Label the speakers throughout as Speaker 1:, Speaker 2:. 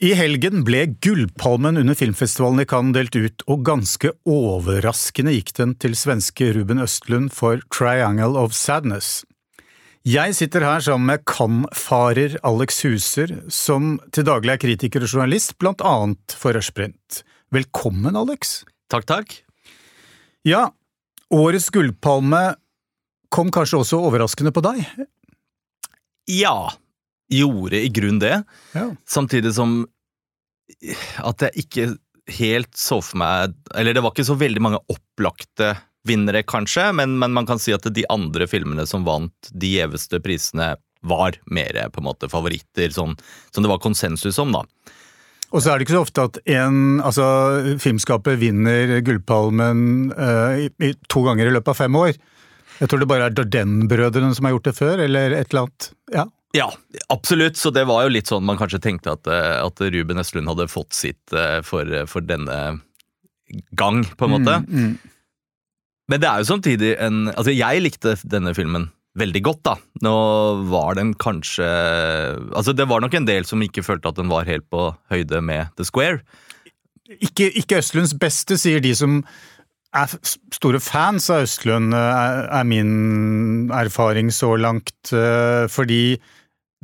Speaker 1: I helgen ble Gullpalmen under filmfestivalen i Cannes delt ut, og ganske overraskende gikk den til svenske Ruben Østlund for Triangle of Sadness. Jeg sitter her sammen med Cannes-farer Alex Huser, som til daglig er kritiker og journalist, blant annet for Rushprint. Velkommen, Alex.
Speaker 2: Takk, takk.
Speaker 1: Ja, årets Gullpalme kom kanskje også overraskende på deg?
Speaker 2: Ja, gjorde i grunn det.
Speaker 1: Ja.
Speaker 2: Samtidig som at jeg ikke helt så for meg Eller det var ikke så veldig mange opplagte vinnere, kanskje, men, men man kan si at de andre filmene som vant de gjeveste prisene, var mer på en måte favoritter, sånn som det var konsensus om, da.
Speaker 1: Og så er det ikke så ofte at en, altså filmskapet vinner Gullpalmen uh, i, i, to ganger i løpet av fem år. Jeg tror det bare er Darden-brødrene som har gjort det før, eller et eller annet. Ja.
Speaker 2: Ja, absolutt. Så det var jo litt sånn man kanskje tenkte at, eh, at Ruben Østlund hadde fått sitt eh, for, for denne gang, på en måte.
Speaker 1: Mm, mm.
Speaker 2: Men det er jo samtidig en Altså, jeg likte denne filmen veldig godt, da. Nå var den kanskje Altså, det var nok en del som ikke følte at den var helt på høyde med The Square.
Speaker 1: Ikke, ikke Østlunds beste, sier de som er store fans av Østlund, er, er min erfaring så langt. eh, Fordi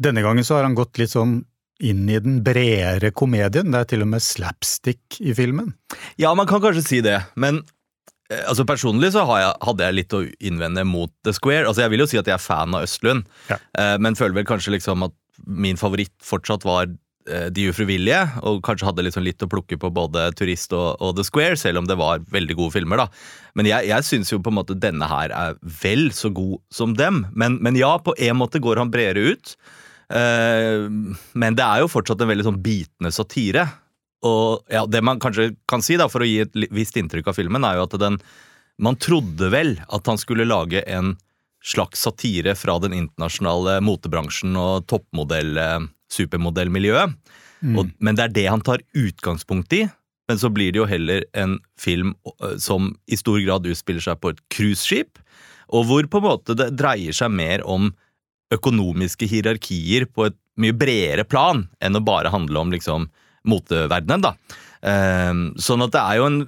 Speaker 1: denne gangen så har han gått litt sånn inn i den bredere komedien. Det er til og med slapstick i filmen.
Speaker 2: Ja, man kan kanskje si det, men eh, altså personlig så har jeg, hadde jeg litt å innvende mot The Square. Altså Jeg vil jo si at jeg er fan av Østlund,
Speaker 1: Ja.
Speaker 2: eh, men føler vel kanskje liksom at min favoritt fortsatt var eh, De ufrivillige, og kanskje hadde liksom litt å plukke på både Turist og, og The Square, selv om det var veldig gode filmer. da. Men jeg, jeg syns jo på en måte denne her er vel så god som dem. Men, men ja, på en måte går han bredere ut. Eh, men det er jo fortsatt en veldig sånn bitende satire. Og ja, det man kanskje kan si, da, for å gi et visst inntrykk av filmen, er jo at den Man trodde vel at han skulle lage en slags satire fra den internasjonale motebransjen og toppmodell, eh, supermodellmiljøet. Og, men det er det han tar utgangspunkt i. Men så blir det jo heller en film eh, som i stor grad utspiller seg på et cruiseskip, og hvor på en måte det dreier seg mer om økonomiske hierarkier på et mye bredere plan enn å bare handle om liksom moteverdenen, da. Ehm, sånn at det er jo en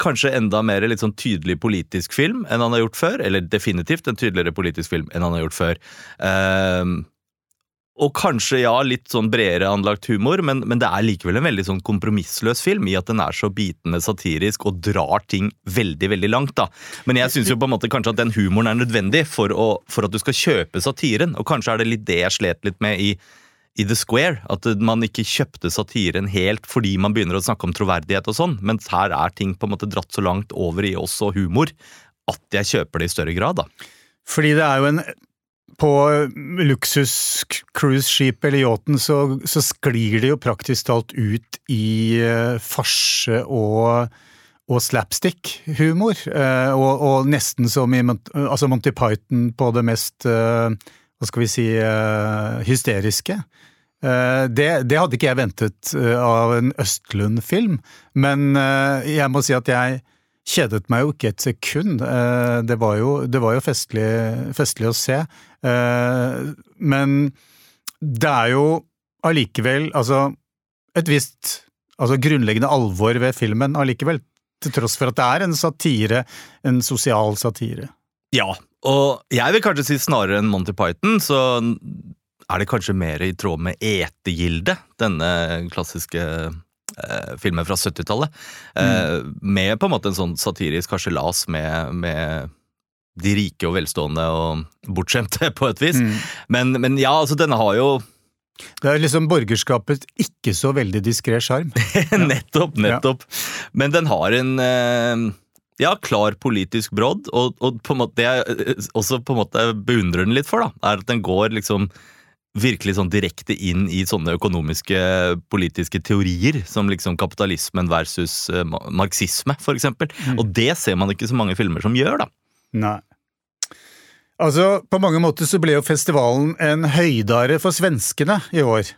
Speaker 2: kanskje enda mer litt sånn tydelig politisk film enn han har gjort før. Eller definitivt en tydeligere politisk film enn han har gjort før. Ehm, og kanskje, ja, litt sånn bredere anlagt humor, men, men det er likevel en veldig sånn kompromissløs film i at den er så bitende satirisk og drar ting veldig, veldig langt, da. Men jeg syns kanskje at den humoren er nødvendig for, å, for at du skal kjøpe satiren, og kanskje er det litt det jeg slet litt med i i The Square, at man ikke kjøpte satiren helt fordi man begynner å snakke om troverdighet og sånn, mens her er ting på en måte dratt så langt over i oss og humor at jeg kjøper det i større grad, da.
Speaker 1: Fordi det er jo en På luksus-cruiseskipet eller yachten så, så sklir det jo praktisk talt ut i eh, farse og og slapstick-humor, eh, og, og nesten som i altså Monty Python på det mest eh, hva skal vi si hysteriske. Det, det hadde ikke jeg ventet av en Østlund-film, men jeg må si at jeg kjedet meg jo ikke et sekund. Eh, Det var jo, det var jo festlig, festlig å se. Eh, Men det er jo allikevel altså et visst altså grunnleggende alvor ved filmen allikevel, til tross for at det er en satire, en sosial satire.
Speaker 2: Ja, og jeg vil kanskje si snarere enn Monty Python, så er det kanskje mer i tråd med Etegilde, denne klassiske eh, filmen fra 70-tallet. Eh, med på en måte en sånn satirisk harselas med, med de rike og velstående og bortskjemte, på et vis. Men, men ja, altså, denne har jo
Speaker 1: Det er liksom borgerskapets ikke så veldig diskré sjarm.
Speaker 2: nettopp, nettopp. Men den har en eh, ja, klar politisk brodd, og, og på en måte, det jeg også på en måte beundrer den litt for, da, er at den går liksom virkelig sånn direkte inn i sånne økonomiske politiske teorier, som liksom kapitalismen versus eh, marxisme, for eksempel. Og det ser man ikke så mange filmer som gjør, da.
Speaker 1: Nei. Altså, på mange måter så ble jo festivalen en høydare for svenskene i år.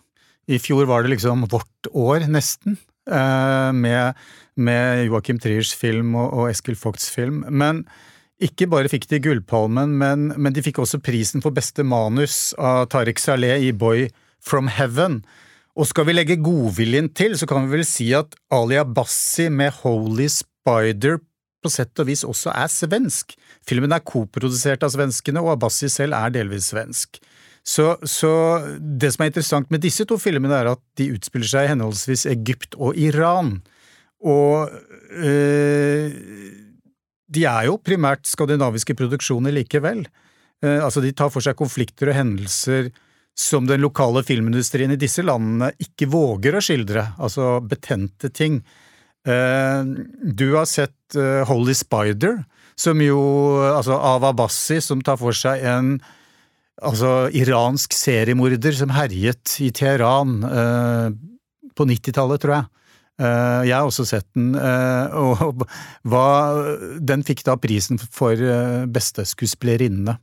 Speaker 1: I fjor var det liksom vårt år, nesten, eh, med, med Joachim Triers film og, og Eskil Vogts film. Men ikke bare fikk de Gullpalmen, men, men de fikk også prisen for beste manus av Tariq Saleh i Boy from Heaven. Og skal vi legge godviljen til, så kan vi vel si at Ali Abbasi med Holy Spider på sett og vis også er svensk. Filmen er koprodusert av svenskene, og Abbasi selv er delvis svensk. Så, så, det som er interessant med disse to filmene, er at de utspiller seg i henholdsvis Egypt og Iran. Og øh, de er jo primært skandinaviske produksjoner likevel. Eh, altså, de tar for seg konflikter og hendelser som den lokale filmindustrien i disse landene ikke våger å skildre, altså betente ting. Eh, du har sett eh, Holy Spider, som jo Altså av Abbasi, som tar for seg en altså iransk seriemorder som herjet i Teheran på 90-tallet, tror jeg. Jeg har også sett den, og hva, den fikk da prisen for beste skuespillerinne.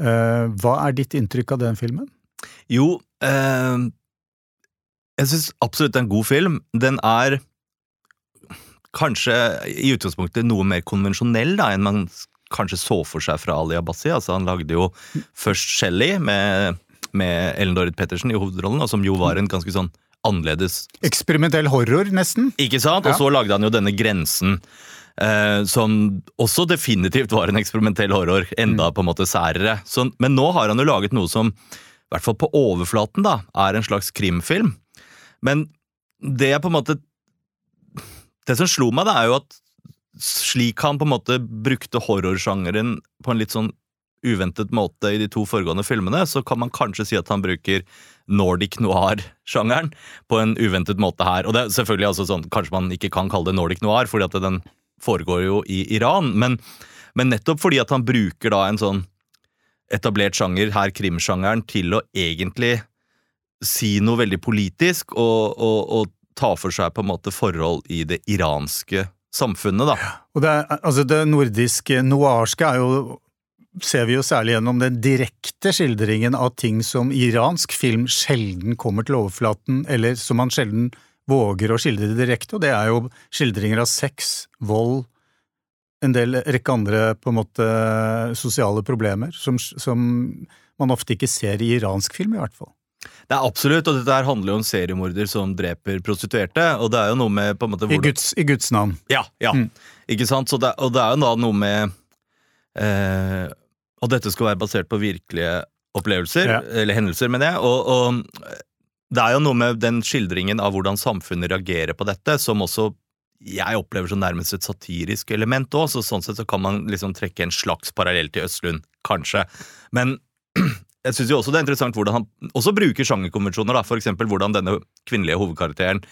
Speaker 1: Hva er ditt inntrykk av den filmen?
Speaker 2: Jo, eh, jeg syns absolutt det er en god film. Den er kanskje i utgangspunktet noe mer konvensjonell da, enn man kanskje så for seg fra Ali Abbasi. Altså, han lagde jo først Shelly med, med Ellen Dorrit Pettersen i hovedrollen, og som jo var en ganske sånn annerledes
Speaker 1: Eksperimentell horror, nesten.
Speaker 2: Ikke sant? Og så lagde han jo denne Grensen. Eh, som også definitivt var en eksperimentell horror, enda mm. på en måte særere. Så, men nå har han jo laget noe som i hvert fall på overflaten, da, er en slags krimfilm. Men det jeg på en måte Det som slo meg, da, er jo at slik han på en måte brukte horrorsjangeren på en litt sånn uventet måte i de to foregående filmene, så kan man kanskje si at han bruker Nordic noir-sjangeren på en uventet måte her. Og det er selvfølgelig altså sånn, Kanskje man ikke kan kalle det Nordic noir, fordi at den foregår jo i Iran, men, men nettopp fordi at han bruker da en sånn etablert sjanger, her krimsjangeren, til å egentlig si noe veldig politisk og, og, og, ta for seg på en måte forhold i det iranske samfunnet, da.
Speaker 1: Og det, er, altså det nordiske noirske er jo ser vi jo særlig gjennom den direkte skildringen av ting som iransk film sjelden kommer til overflaten, eller som man sjelden våger å skildre direkte, og det er jo skildringer av sex, vold, en del rekke andre på en måte sosiale problemer som, som, man ofte ikke ser i iransk film, i hvert fall.
Speaker 2: Det er absolutt, og dette her handler jo om seriemorder som dreper prostituerte. og det er jo noe med på en måte...
Speaker 1: I, Guds, I, Guds, navn.
Speaker 2: Ja, ja. Mm. ikke sant? Det, og det er jo da noe med eh, Og dette skal være basert på virkelige opplevelser, ja. eller hendelser, mener jeg. og, og det er jo noe med den skildringen av hvordan samfunnet reagerer på dette, som også jeg opplever som nærmest et satirisk element òg, så sånn sett så kan man liksom trekke en slags parallell til Østlund, kanskje. Men jeg syns jo også det er interessant hvordan han også bruker sjangerkonvensjoner, da, for eksempel hvordan denne kvinnelige hovedkarakteren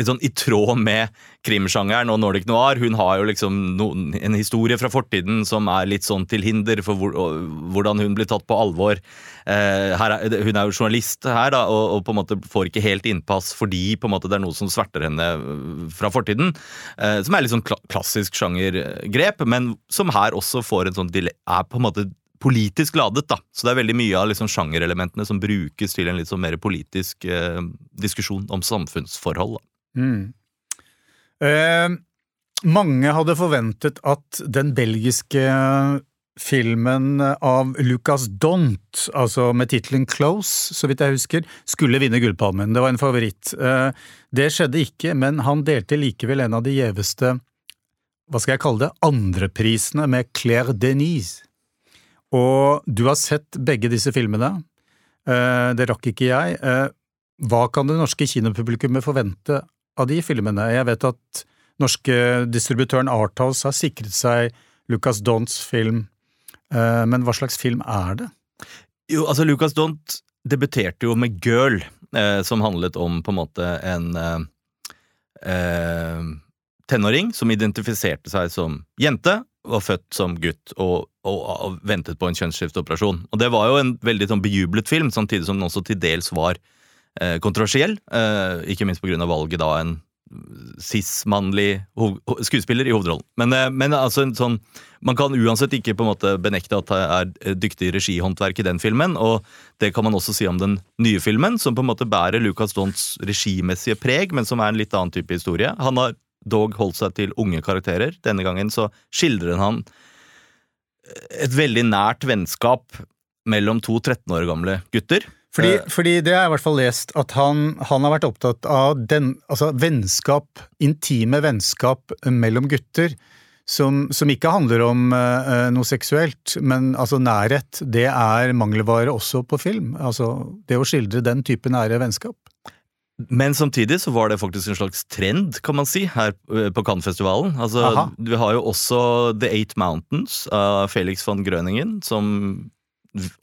Speaker 2: litt sånn i tråd med krimsjangeren og Nordic Noir. Hun har jo liksom noen, en historie fra fortiden som er litt sånn til hinder for hvor, hvordan hun blir tatt på alvor. Eh, er, hun er jo journalist her da, og, og, på en måte får ikke helt innpass fordi på en måte det er noe som sverter henne øh, fra fortiden. Eh, som er litt sånn klassisk sjangergrep, men som her også får en sånn er på en måte politisk ladet. da. Så det er veldig mye av liksom sjangerelementene som brukes til en litt sånn mer politisk eh, diskusjon om samfunnsforhold. da. Mm.
Speaker 1: Eh, mange hadde forventet at den belgiske filmen av Lucas Dont, altså med tittelen Close, så vidt jeg husker, skulle vinne Gullpalmen. Det var en favoritt. Eh, det skjedde ikke, men han delte likevel en av de gjeveste, hva skal jeg kalle det, andreprisene med Claire Denise. Og du har sett begge disse filmene. Eh, det rakk ikke jeg. Eh, hva kan det norske kinopublikummet forvente av de filmene. Jeg vet at norske distributøren Arthouse har sikret seg Lucas Donts film, eh, men hva slags film er det?
Speaker 2: Jo, altså Lucas Dont debuterte jo med Girl, eh, som handlet om på en måte en eh, eh, tenåring som identifiserte seg som jente, var født som gutt og, og, og ventet på en kjønnsskifteoperasjon. Og det var jo en veldig sånn bejublet film, samtidig som den også til dels var Eh, kontroversiell. Eh, ikke minst pga. valget da en cis-mannlig skuespiller i hovedrollen. Men, eh, men altså sånn, man kan uansett ikke på en måte benekte at det er dyktig regihåndverk i den filmen, og det kan man også si om den nye filmen, som på en måte bærer Lucas Donts regimessige preg, men som er en litt annen type historie. Han har dog holdt seg til unge karakterer. Denne gangen så skildrer han et veldig nært vennskap mellom to 13 år gamle gutter
Speaker 1: Fordi,
Speaker 2: Eh,
Speaker 1: fordi det har jeg i hvert fall lest, at han, han har vært opptatt av den, altså vennskap, intime vennskap mellom gutter, som, som ikke handler om uh, noe seksuelt, men altså nærhet, det er mangelvare også på film. Altså det å skildre den type nære vennskap.
Speaker 2: Men samtidig så var det faktisk en slags trend, kan man si, her på Cannes-festivalen. Altså,
Speaker 1: Aha.
Speaker 2: vi har jo også The Eight Mountains av Felix von Grøningen, som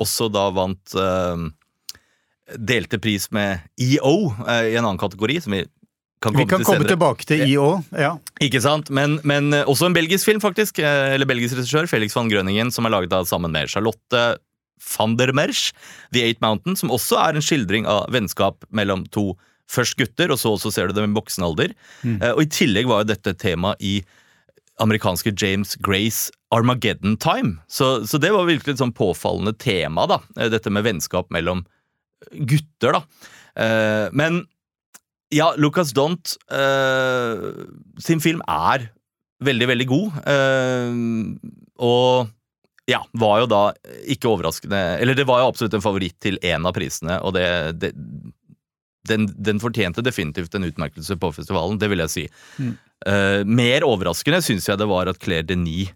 Speaker 2: også da vant eh, Delte pris med EO eh, i en annen kategori, som vi kan komme
Speaker 1: Vi kan
Speaker 2: til
Speaker 1: komme tilbake til IO. Ja.
Speaker 2: Ikke sant? Men, men eh, også en belgisk film, faktisk. eh, Eller belgisk regissør, Felix van Grønningen, som er laget av sammen med Charlotte van der Merch, The Eight Mountains, som også er en skildring av vennskap mellom to først gutter, og så også ser du dem i voksen alder. Mm. Og i tillegg var jo dette tema i amerikanske James Grace Armageddon Time. Så, så det var virkelig et sånn påfallende tema, da. Dette med vennskap mellom gutter, da. Eh, Men ja, Lucas Dont eh, sin film er veldig, veldig god. eh, og ja, var jo da ikke overraskende Eller det var jo absolutt en favoritt til én av prisene, og det, det den, den fortjente definitivt en utmerkelse på festivalen, det vil jeg si.
Speaker 1: Mm.
Speaker 2: Uh, mer overraskende syns jeg det var at Claire Denis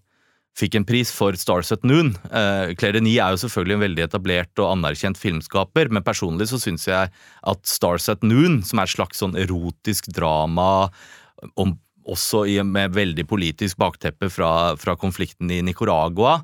Speaker 2: fikk en pris for Stars at Noon. Uh, Claire Denis er jo selvfølgelig en veldig etablert og anerkjent filmskaper, men personlig så syns jeg at Stars at Noon, som er et slags sånn erotisk drama om også i, med veldig politisk bakteppe fra, fra konflikten i Nicaragua.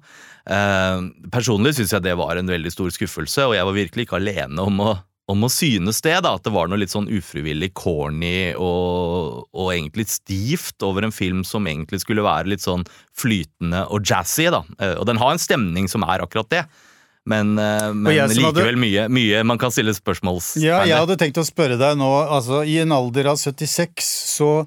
Speaker 2: Eh, personlig syns jeg det var en veldig stor skuffelse, og jeg var virkelig ikke alene om å, om å synes det. da, At det var noe litt sånn ufrivillig corny og, og egentlig stivt over en film som egentlig skulle være litt sånn flytende og jazzy. da, Eh, Og den har en stemning som er akkurat det. Men, eh, men
Speaker 1: som hadde-
Speaker 2: likevel mye, mye man kan stille spørsmålstegn
Speaker 1: Ja, jeg hadde tenkt å spørre deg nå, altså i en alder av 76, så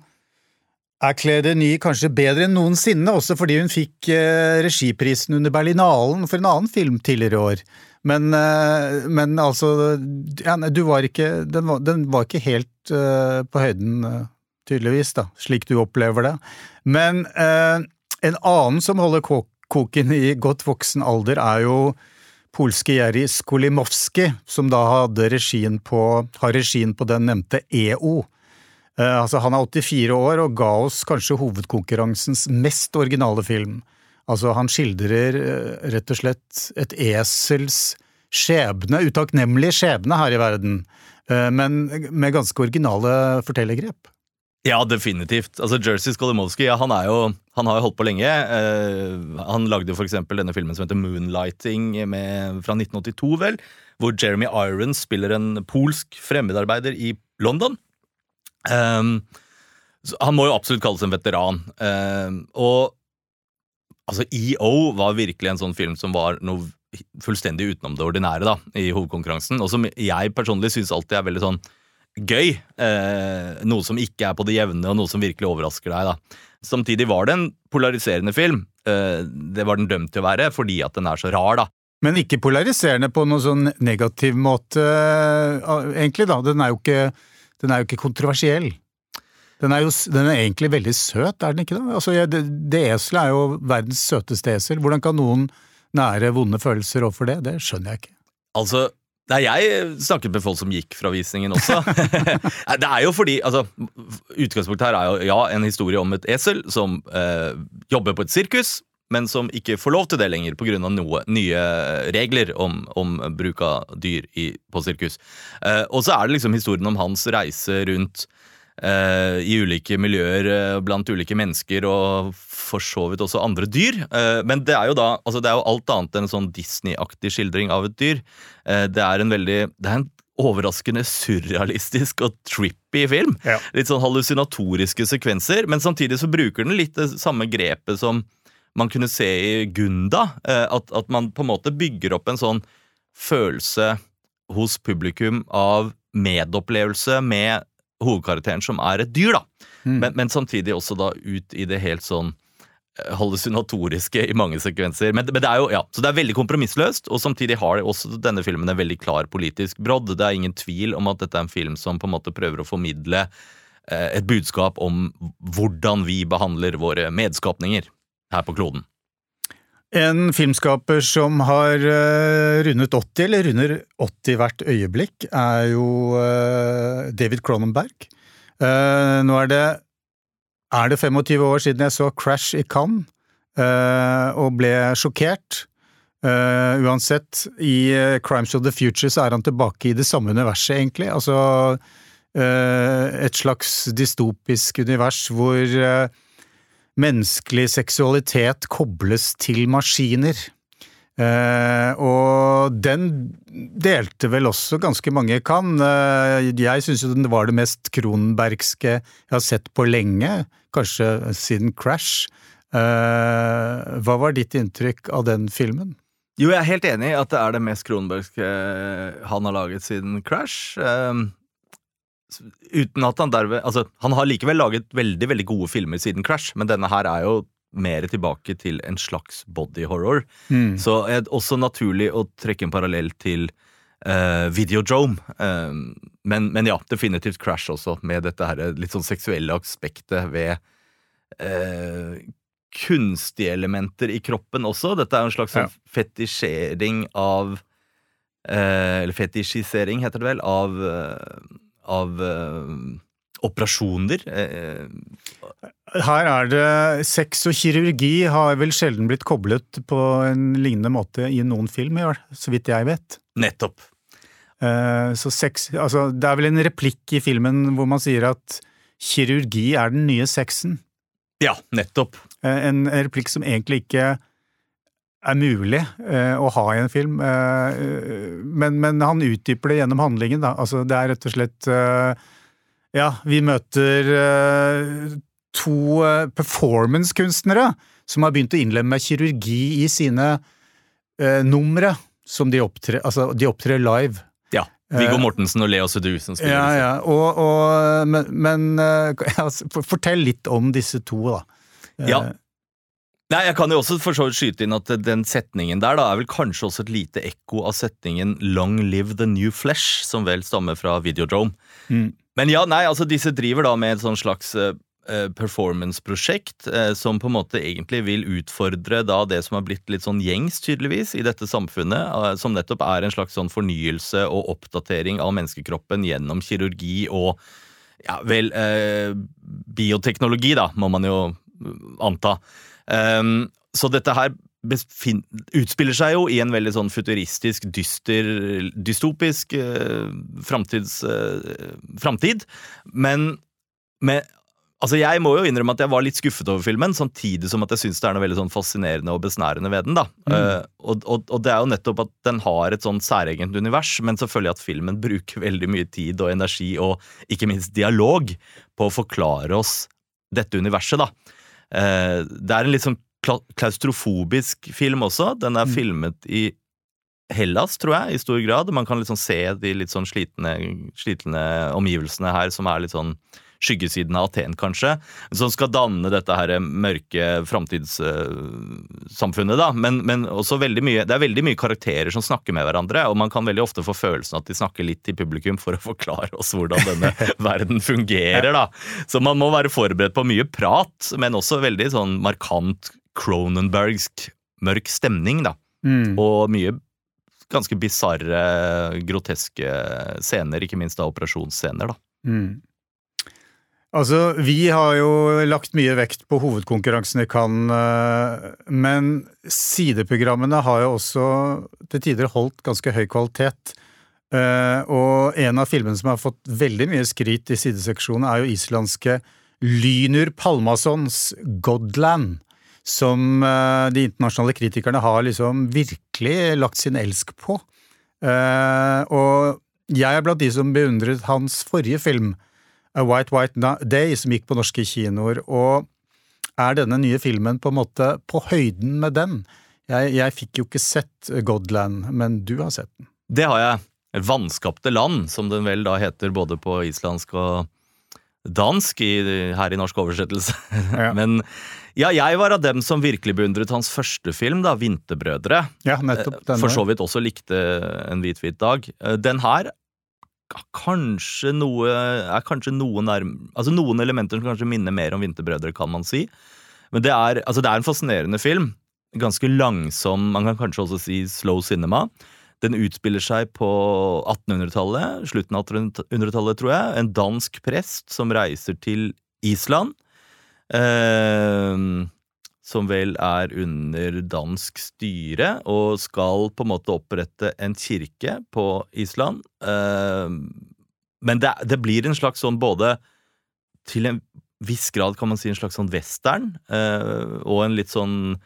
Speaker 1: er Claire Denis kanskje bedre enn noensinne, også fordi hun fikk eh, regiprisen under Berlinalen for en annen film tidligere i år. Men, eh, men altså ja, Du var ikke Den var, den var ikke helt uh, på høyden, eh, tydeligvis, da, slik du opplever det. Men uh, en annen som holder koken i godt voksen alder, er jo polske Jerry Skolimowski, som da hadde regien på, har regien på den nevnte EO. Uh, altså Han er 84 år og ga oss kanskje hovedkonkurransens mest originale film. Altså Han skildrer eh, rett og slett et esels skjebne, utakknemlig skjebne her i verden, eh, men med ganske originale fortellergrep.
Speaker 2: Ja, definitivt. Altså, Jersey Skolimowski ja, han, er jo, han har jo holdt på lenge. Uh, han lagde jo eksempel denne filmen som heter Moonlighting med, fra 1982, vel, hvor Jeremy Irons spiller en polsk fremmedarbeider i London. Um, han må jo absolutt kalles en veteran. Um, og altså, EO var virkelig en sånn film som var noe fullstendig utenom det ordinære da, i hovedkonkurransen, og som jeg personlig syns alltid er veldig sånn gøy. Eh, noe som ikke er på det jevne, og noe som virkelig overrasker deg. da. Samtidig var det en polariserende film. Eh, det var den dømt til å være, fordi at den er så rar, da.
Speaker 1: Men ikke polariserende på noen sånn negativ måte, eh, egentlig, da. Den er jo ikke, den er jo ikke kontroversiell. Den er jo den er egentlig veldig søt, er den ikke det? Altså, det, det eselet er jo verdens søteste esel. Hvordan kan noen nære vonde følelser overfor det? Det skjønner jeg ikke.
Speaker 2: Altså, Nei, jeg snakket med folk som gikk fra visningen også. Det er jo fordi altså, Utgangspunktet her er jo ja, en historie om et esel som eh, jobber på et sirkus, men som ikke får lov til det lenger pga. nye regler om, om bruk av dyr i, på sirkus. Eh, og så er det liksom historien om hans reise rundt i ulike miljøer eh, blant ulike mennesker og for så vidt også andre dyr. Eh, men det er jo da altså det er jo alt annet enn en sånn Disney-aktig skildring av et dyr. Eh, det er en veldig det er en overraskende surrealistisk og trippy film.
Speaker 1: Ja.
Speaker 2: Litt sånn hallusinatoriske sekvenser, men samtidig så bruker den litt det samme grepet som man kunne se i Gunda. eh, At, at man på en måte bygger opp en sånn følelse hos publikum av medopplevelse med hovedkarakteren som er et dyr, da.
Speaker 1: Mm.
Speaker 2: Men, men samtidig også da ut i det helt sånn eh, hallusinatoriske i mange sekvenser. Men, men det er jo, ja, Så det er veldig kompromissløst, og samtidig har det også denne filmen en veldig klar politisk brodd. Det er ingen tvil om at dette er en film som på en måte prøver å formidle eh, et budskap om hvordan vi behandler våre medskapninger her på kloden.
Speaker 1: En filmskaper som har uh, rundet 80, eller runder 80 hvert øyeblikk, er jo uh, David Cronenberg. Uh, nå er det er det 25 år siden jeg så Crash i Cannes, og ble sjokkert. uansett, i Crimes of the Future så er han tilbake i det samme universet, egentlig. Altså et slags dystopisk univers hvor menneskelig seksualitet kobles til maskiner. Uh, og den delte vel også ganske mange kan. Uh, jeg syns jo den var det mest kronbergske jeg har sett på lenge, kanskje siden Crash. Uh, hva var ditt inntrykk av den filmen?
Speaker 2: Jo, jeg er helt enig i at det er det mest kronbergske han har laget siden Crash. Uh, uten at han derved Altså, han har likevel laget veldig, veldig gode filmer siden Crash, men denne her er jo mer tilbake til en slags body horror. Mm. Så er det også naturlig å trekke en parallell til uh, Videodrome. Uh, men, men, ja, definitivt Crash også, med dette her litt sånn seksuelle aspektet ved uh, kunstige elementer i kroppen også. Dette er en slags sånn ja. fetisjering av Eller fetisjisering, heter det vel, av av uh, operasjoner. Uh,
Speaker 1: Her er det Sex og kirurgi har vel sjelden blitt koblet på en lignende måte i noen film, så vidt jeg vet.
Speaker 2: Nettopp.
Speaker 1: Så sex Altså, det er vel en replikk i filmen hvor man sier at kirurgi er den nye sexen.
Speaker 2: Ja, nettopp.
Speaker 1: En replikk som egentlig ikke er mulig eh, å ha i en film, eh, men, men, han utdyper det gjennom handlingen. Da. Altså, det er rett og slett eh, Ja, vi møter to performancekunstnere som har begynt å innlemme kirurgi i sine numre. Som de opptrer, altså, de opptrer live.
Speaker 2: Ja. Viggo Mortensen og Leo Sedusen
Speaker 1: spiller. Ja, ja. Og, og, men, men altså, fortell litt om disse to, da.
Speaker 2: Ja, Nei, Jeg kan jo også for så vidt skyte inn at den setningen der da er vel kanskje også et lite ekko av setningen 'Long live the new flesh', som vel stammer fra Videodrome. Mm. Men ja, nei, altså disse driver da med et sånn slags uh, performance-prosjekt uh, som på en måte egentlig vil utfordre da det som har blitt litt sånn gjengs, tydeligvis, i dette samfunnet, uh, som nettopp er en slags sånn fornyelse og oppdatering av menneskekroppen gjennom kirurgi og ja, vel bioteknologi, da, må man jo anta. Um, så dette her utspiller seg jo i en veldig sånn futuristisk, dyster, dystopisk uh, framtids, uh, framtid. Men med Altså, Jeg må jo innrømme at jeg var litt skuffet over filmen, samtidig som at jeg syns det er noe veldig sånn fascinerende og besnærende ved den. da. Mm. Uh, og, og, og, det er jo nettopp at den har et sånn særegent univers, men selvfølgelig at filmen bruker veldig mye tid og energi og ikke minst dialog på å forklare oss dette universet. da. Eh, det er en litt sånn klaustrofobisk film også. Den er mm. filmet i Hellas, tror jeg, i stor grad. Man kan liksom se de litt sånn slitne, slitne omgivelsene her, som er litt sånn skyggesiden av Aten, kanskje, som skal danne dette her mørke framtidssamfunnet. da, men, men, også veldig mye, det er veldig mye karakterer som snakker med hverandre, og man kan veldig ofte få følelsen at de snakker litt til publikum for å forklare oss hvordan denne verden fungerer. da. Så man må være forberedt på mye prat, men også veldig sånn markant Cronenbergsk mørk stemning. da. Mm. Og mye ganske bisarre, groteske scener, ikke minst da operasjonsscener. da. Mm.
Speaker 1: Altså, vi har jo lagt mye vekt på hovedkonkurransen i Cannes, eh, men sideprogrammene har jo også til tider holdt ganske høy kvalitet. Eh, og en av filmene som har fått veldig mye skryt i sideseksjonen, er jo islandske Lynur Palmasons Godland, som eh, de internasjonale kritikerne har liksom virkelig lagt sin elsk på. Og jeg er blant de som beundret hans forrige film, A White White Day, som gikk på norske kinoer. Og er denne nye filmen på en måte på høyden med den? Jeg, jeg fikk jo ikke sett Godland, men du har sett den.
Speaker 2: Det har jeg. Vanskapte land, som den vel da heter både på islandsk og dansk i, her i norsk oversettelse. Ja. Men ja, jeg var av dem som virkelig beundret hans første film, da, 'Vinterbrødre'.
Speaker 1: Ja, nettopp.
Speaker 2: Denne. For så vidt også likte 'En hvit, hvit dag'. Den her kanskje noe er kanskje noe nærm... Altså noen elementer som kanskje minner mer om Vinterbrødre, kan man si. Men det er, altså det er en fascinerende film. ganske langsom, man kan kanskje også si slow cinema. Den utspiller seg på 1800-tallet, slutten av 1800-tallet, tror jeg. En dansk prest som reiser til Island. Eh, som vel er under dansk styre, og skal på en måte opprette en kirke på Island. Eh, men det, det, blir en slags sånn både Til en viss grad kan man si en slags sånn western, eh, og en litt sånn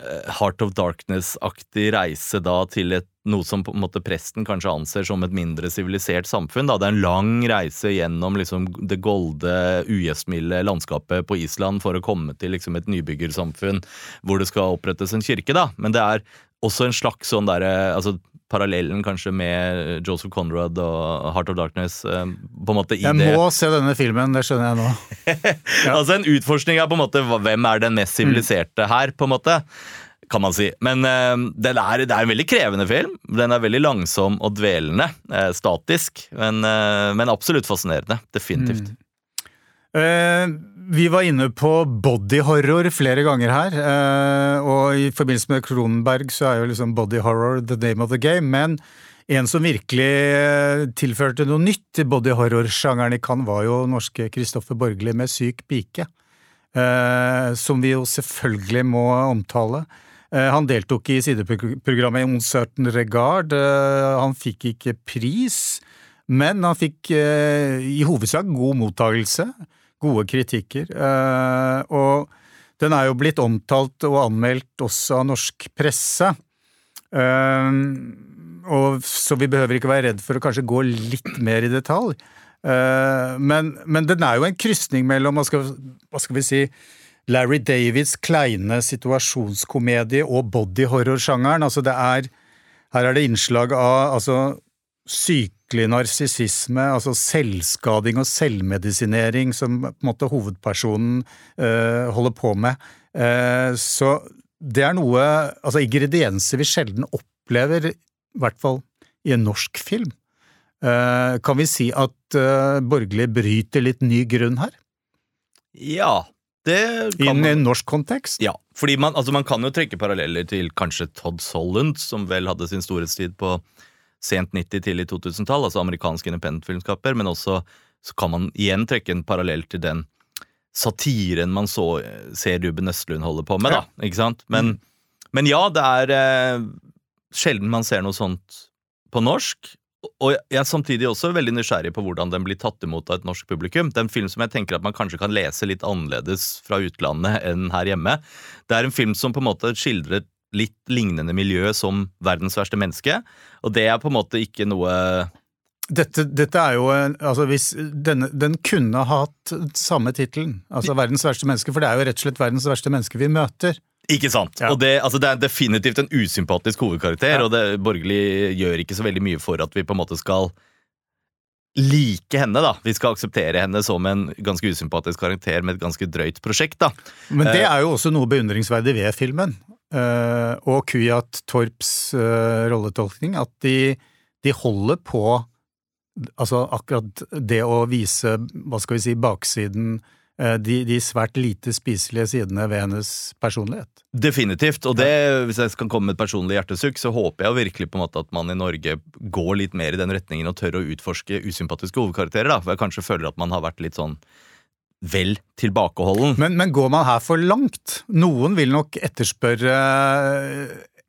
Speaker 2: Eh, Heart of Darkness-aktig reise da til et, noe som på en måte presten kanskje anser som et mindre sivilisert samfunn. Da. Det er en lang reise gjennom liksom, det golde, ugjestmilde landskapet på Island for å komme til liksom, et nybyggersamfunn hvor det skal opprettes en kirke. Da. Men det er også en slags sånn derre altså, parallellen kanskje med Joseph Conrad og Heart of Darkness. Eh, på en måte i
Speaker 1: Jeg
Speaker 2: det.
Speaker 1: må se denne filmen, det skjønner jeg nå.
Speaker 2: Ja. altså En utforskning av på en måte hvem er den mest siviliserte her, på en måte. Kan man si. Men uh, det, er, det, er, en veldig krevende film. Den er veldig langsom og dvelende. Uh, statisk. Men, uh, men, absolutt fascinerende. Definitivt. Mm.
Speaker 1: vi var inne på bodyhorror flere ganger her, og i forbindelse med Kronenberg så er jo liksom bodyhorror the name of the game. Men en som virkelig tilførte noe nytt til body horror-sjangeren i Cannes, var jo norske Kristoffer Borgli med Syk pike. som vi jo selvfølgelig må omtale. Eh, han deltok i sideprogrammet Uncertain Regard. Eh, han fikk ikke pris, men han fikk eh, i hovedsak god mottagelse. Gode kritikker. Og den er jo blitt omtalt og anmeldt også av norsk presse. Og, så vi behøver ikke være redd for å kanskje gå litt mer i detalj. Men, men den er jo en krysning mellom, hva skal, hva skal vi si, Larry Davids kleine situasjonskomedie og bodyhorror-sjangeren. Altså det er Her er det innslag av altså, sykelig narsissisme, altså selvskading og selvmedisinering som på en måte hovedpersonen øh, holder på med. Uh, så det er noe Altså ingredienser vi sjelden opplever, i hvert fall i en norsk film. Uh, kan vi si at uh, Borgli bryter litt ny grunn her?
Speaker 2: Ja,
Speaker 1: I en norsk kontekst?
Speaker 2: Ja. fordi man, altså man, kan jo trekke paralleller til kanskje Todd Solland, som vel hadde sin storhetstid på sent 90-, tidlig 2000-tall, altså amerikanske independent-filmskaper, men også så kan man igjen trekke en parallell til den satiren man så, ser Ruben Østlund holde på med, da. Ikke sant? Men, mm. men ja, det er eh, sjelden man ser noe sånt på norsk. Og jeg er samtidig også veldig nysgjerrig på hvordan den blir tatt imot av et norsk publikum. Det er en film som jeg tenker at man kanskje kan lese litt annerledes fra utlandet enn her hjemme. Det er en film som på en måte skildrer litt lignende miljø som 'Verdens verste menneske', og det er på en måte ikke noe
Speaker 1: dette, dette, er jo altså hvis denne, Den kunne hatt samme tittelen, altså 'Verdens verste menneske', for det er jo rett og slett verdens verste menneske vi møter.
Speaker 2: Ikke sant. Ja. Og det, altså det, er definitivt en usympatisk hovedkarakter, ja. og det borgerlig gjør ikke så veldig mye for at vi på en måte skal like henne, da. Vi skal akseptere henne som en ganske usympatisk karakter med et ganske drøyt prosjekt, da.
Speaker 1: Men det eh, er jo også noe beundringsverdig ved filmen, uh, og Kuyat Torps uh, rolletolkning, at de, de holder på Altså akkurat det å vise, hva skal vi si, baksiden de, de, svært lite spiselige sidene ved hennes personlighet.
Speaker 2: Definitivt. Og det, hvis jeg skal komme med et personlig hjertesukk, så håper jeg virkelig på en måte at man i Norge går litt mer i den retningen og tør å utforske usympatiske hovedkarakterer. da, For jeg kanskje føler at man har vært litt sånn vel tilbakeholden.
Speaker 1: Men, men går man her for langt? Noen vil nok etterspørre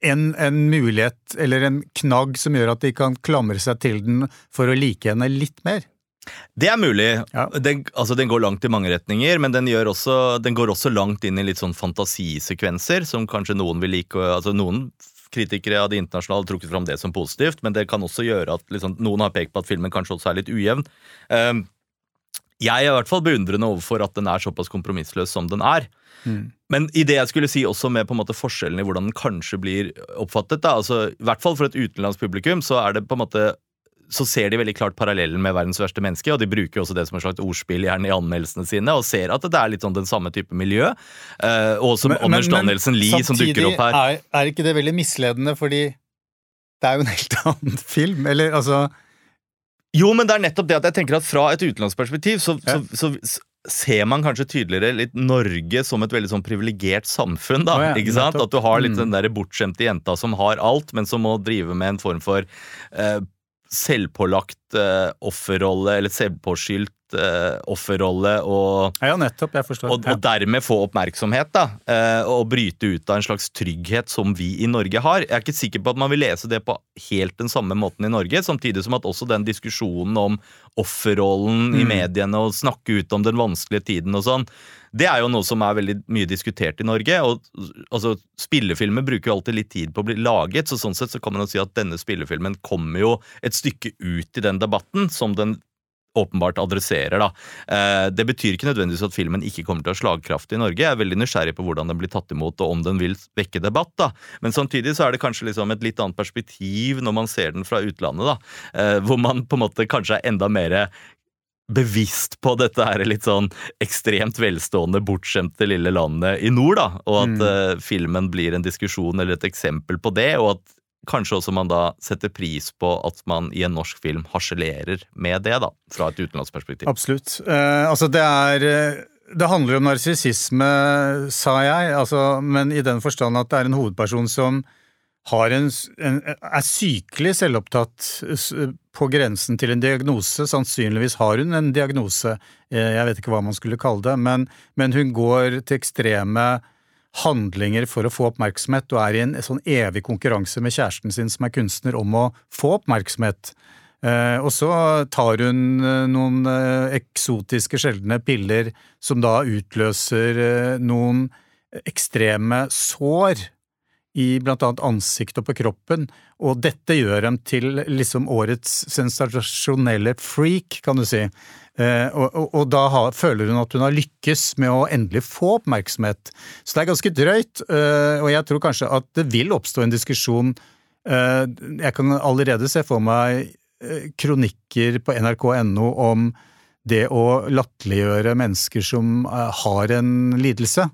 Speaker 1: en, en, mulighet eller en knagg som gjør at de kan klamre seg til den for å like henne litt mer.
Speaker 2: Det er mulig. Ja. Den, altså, den, går langt i mange retninger, men den, også, den, går også langt inn i litt sånn fantasisekvenser, som kanskje noen vil like. Altså, noen kritikere av det internasjonale har trukket fram det som positivt, men det kan også gjøre at liksom, noen har pekt på at filmen kanskje også er litt ujevn. Um, jeg er i hvert fall beundrende overfor at den er såpass kompromissløs som den er. Mm. Men i det jeg skulle si også med på en måte forskjellen i hvordan den kanskje blir oppfattet, da, altså, i hvert fall for et utenlandsk publikum, så er det på en måte så ser de veldig klart parallellen med verdens verste menneske, og de bruker også det som et slags ordspill gjerne i anmeldelsene sine, og ser at det er litt sånn den samme type miljø. Uh, og som men, Anders Danielsen Lie som dukker opp her.
Speaker 1: Er, er ikke det veldig misledende, fordi det er jo en helt annen film, eller altså
Speaker 2: jo, men det er nettopp det at jeg tenker at fra et utenlandsperspektiv så, ja. så, så, ser man kanskje tydeligere litt Norge som et veldig sånn privilegert samfunn. da,
Speaker 1: oh, ja,
Speaker 2: ikke sant? At du har litt
Speaker 1: Mm.
Speaker 2: den der bortskjemte jenta som har alt, men som må drive med en form for eh, selvpålagt eh, offerrolle, eller selvpåskyldt offerrolle, og,
Speaker 1: Ja, nettopp.
Speaker 2: Og, og dermed få oppmerksomhet, da. Eh, og bryte ut av en slags trygghet som vi i Norge har. Jeg er ikke sikker på at man vil lese det på helt den samme måten i Norge, samtidig som at også den diskusjonen om offerrollen i
Speaker 1: Mm.
Speaker 2: mediene og snakke ut om den vanskelige tiden og sånn, det er jo noe som er veldig mye diskutert i Norge. og altså, Spillefilmer bruker jo alltid litt tid på å bli laget, så sånn sett så kan man jo si at denne spillefilmen kommer jo et stykke ut i den debatten som den åpenbart adresserer. da. Eh, Det betyr ikke nødvendigvis at filmen ikke kommer til å ha slagkraft i Norge. Jeg er veldig nysgjerrig på hvordan den blir tatt imot, og om den vil vekke debatt. da. Men samtidig så er det kanskje liksom et litt annet perspektiv når man ser den fra utlandet, da. Eh, Hvor man på en måte kanskje er enda mer bevisst på dette her litt sånn ekstremt velstående, bortskjemte lille landet i nord, da. Og at
Speaker 1: Mm.
Speaker 2: eh, filmen blir en diskusjon eller et eksempel på det, og at kanskje også man da setter pris på at man i en norsk film harselerer med det, da. Fra et utenlandsperspektiv.
Speaker 1: Absolutt. Eh, altså, det er eh, Det handler om narsissisme, sa jeg, altså, men i den forstand at det er en hovedperson som en, en, er sykelig selvopptatt på grensen til en diagnose. Sannsynligvis har hun en diagnose, eh, jeg vet ikke hva man skulle kalle det, men, men hun går til ekstreme handlinger for å få oppmerksomhet, og er i en sånn evig konkurranse med kjæresten sin som er kunstner om å få oppmerksomhet. Eh, og så tar hun eh, noen eh, eksotiske, sjeldne piller som da utløser noen ekstreme sår i blant annet ansiktet og på kroppen, og dette gjør dem til liksom årets sensasjonelle freak, kan du si. Eh, og, og, da har, føler hun at hun har lykkes med å endelig få oppmerksomhet. Så det er ganske drøyt, eh, og jeg tror kanskje at det vil oppstå en diskusjon eh, Jeg kan allerede se for meg eh, kronikker på nrk.no om det å latterliggjøre mennesker som eh, har en lidelse.